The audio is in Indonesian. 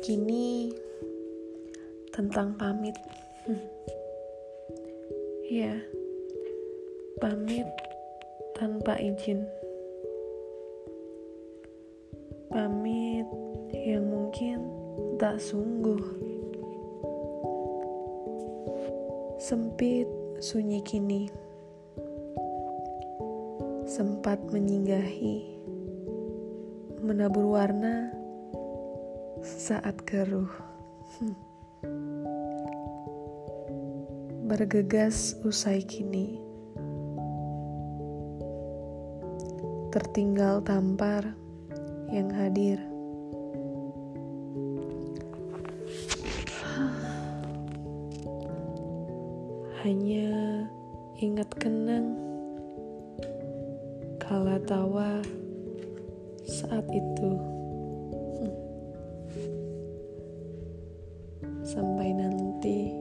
kini tentang pamit. Ya, pamit tanpa izin. Pamit yang mungkin tak sungguh. Sempit sunyi kini. Sempat menyinggahi. Menabur warna saat keruh. Bergegas usai kini. Tertinggal tampar yang hadir. Hanya ingat kenang kala tawa saat itu. Sampai nanti.